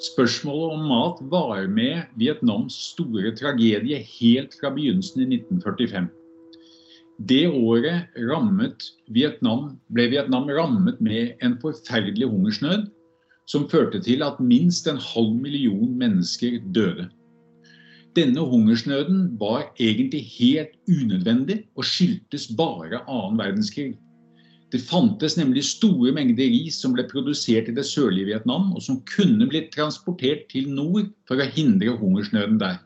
Spørsmålet om mat var med Vietnams store tragedie helt fra begynnelsen i 1945. Det året Vietnam, ble Vietnam rammet med en forferdelig hungersnød som førte til at minst en halv million mennesker døde. Denne hungersnøden var egentlig helt unødvendig og skyldtes bare annen verdenskrig. Det fantes nemlig store mengder ris som ble produsert i det sørlige Vietnam, og som kunne blitt transportert til nord for å hindre hungersnøden der.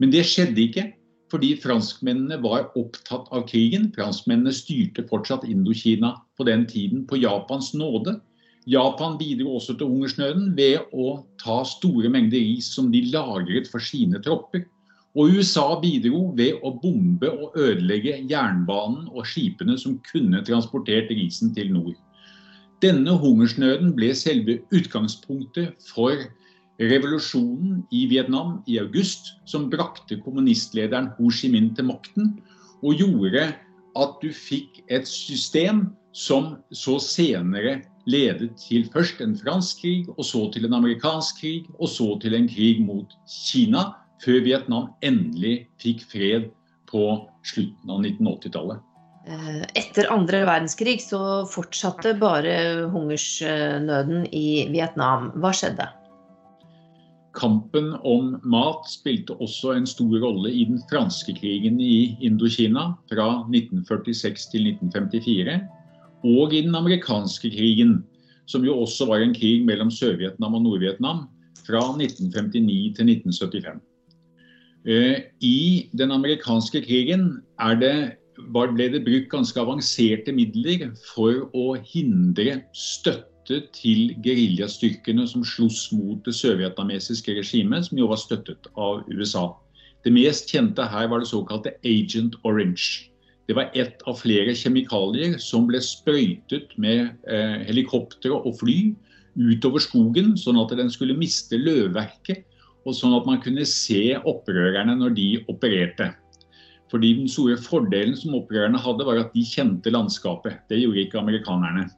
Men det skjedde ikke, fordi franskmennene var opptatt av krigen. Franskmennene styrte fortsatt Indokina på den tiden på Japans nåde. Japan bidro også til hungersnøden ved å ta store mengder ris som de lagret for sine tropper. Og USA bidro ved å bombe og ødelegge jernbanen og skipene som kunne transportert risen til nord. Denne hungersnøden ble selve utgangspunktet for revolusjonen i Vietnam i august, som brakte kommunistlederen Ho Chi Minh til makten, og gjorde at du fikk et system som så senere ledet til først en fransk krig, og så til en amerikansk krig, og så til en krig mot Kina, før Vietnam endelig fikk fred på slutten av 1980-tallet. Eh, etter andre verdenskrig så fortsatte bare hungersnøden i Vietnam. Hva skjedde? Kampen om mat spilte også en stor rolle i den franske krigen i Indokina fra 1946 til 1954, og i den amerikanske krigen, som jo også var en krig mellom Sør-Vietnam og Nord-Vietnam fra 1959 til 1975. Eh, I den amerikanske krigen det, ble det brukt ganske avanserte midler for å hindre støtte til geriljastyrkene som sloss mot det sørvietnamesiske regimet, som jo var støttet av USA. Det mest kjente her var det såkalte Agent Orange. Det var ett av flere kjemikalier som ble sprøytet med eh, helikoptre og fly utover skogen, sånn at den skulle miste løvverket og sånn at man kunne se opprørerne når de opererte. Fordi Den store fordelen som opprørerne hadde, var at de kjente landskapet. Det gjorde ikke amerikanerne.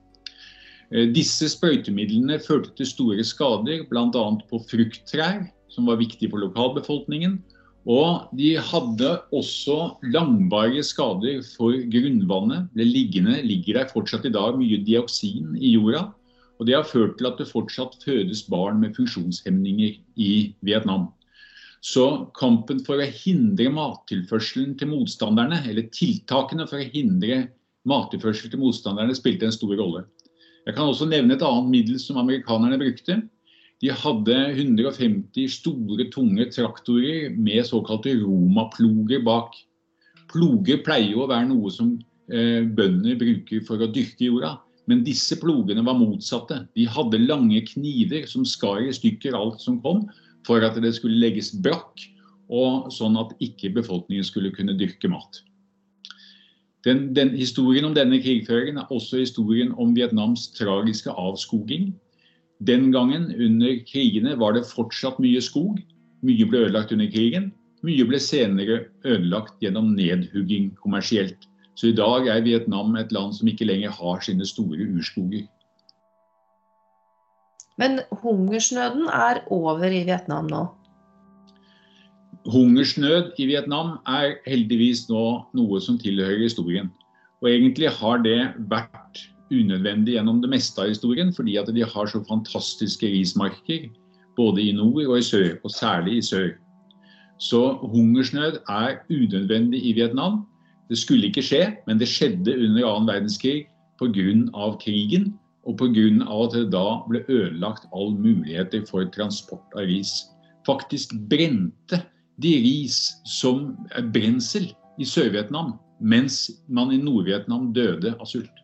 Eh, disse sprøytemidlene førte til store skader, bl.a. på frukttrær, som var viktig for lokalbefolkningen. Og de hadde også langvarige skader for grunnvannet. Det liggende, ligger der fortsatt i dag mye dioksin i jorda. Og Det har ført til at det fortsatt fødes barn med funksjonshemninger i Vietnam. Så kampen for å hindre mattilførselen til motstanderne, eller tiltakene for å hindre mattilførsel til motstanderne, spilte en stor rolle. Jeg kan også nevne et annet middel som amerikanerne brukte. De hadde 150 store, tunge traktorer med såkalte romaploger bak. Ploger pleier jo å være noe som eh, bønder bruker for å dyrke jorda. Men disse plogene var motsatte. De hadde lange kniver som skar i stykker alt som kom, for at det skulle legges brakk, og sånn at ikke befolkningen skulle kunne dyrke mat. Den, den, historien om denne krigføringen er også historien om Vietnams tragiske avskoging. Den gangen under krigene var det fortsatt mye skog. Mye ble ødelagt under krigen. Mye ble senere ødelagt gjennom nedhugging kommersielt. Så i dag er Vietnam et land som ikke lenger har sine store urskoger. Men hungersnøden er over i Vietnam nå? Hungersnød i Vietnam er heldigvis nå noe som tilhører historien. Og egentlig har det vært unødvendig gjennom det meste av historien, fordi at de har så fantastiske rismarker både i nord og i sør, og særlig i sør. Så hungersnød er unødvendig i Vietnam. Det skulle ikke skje, men det skjedde under annen verdenskrig pga. krigen. Og pga. at det da ble ødelagt all muligheter for transport av ris. Faktisk brente de ris som brensel i Sør-Vietnam, mens man i Nord-Vietnam døde av sult.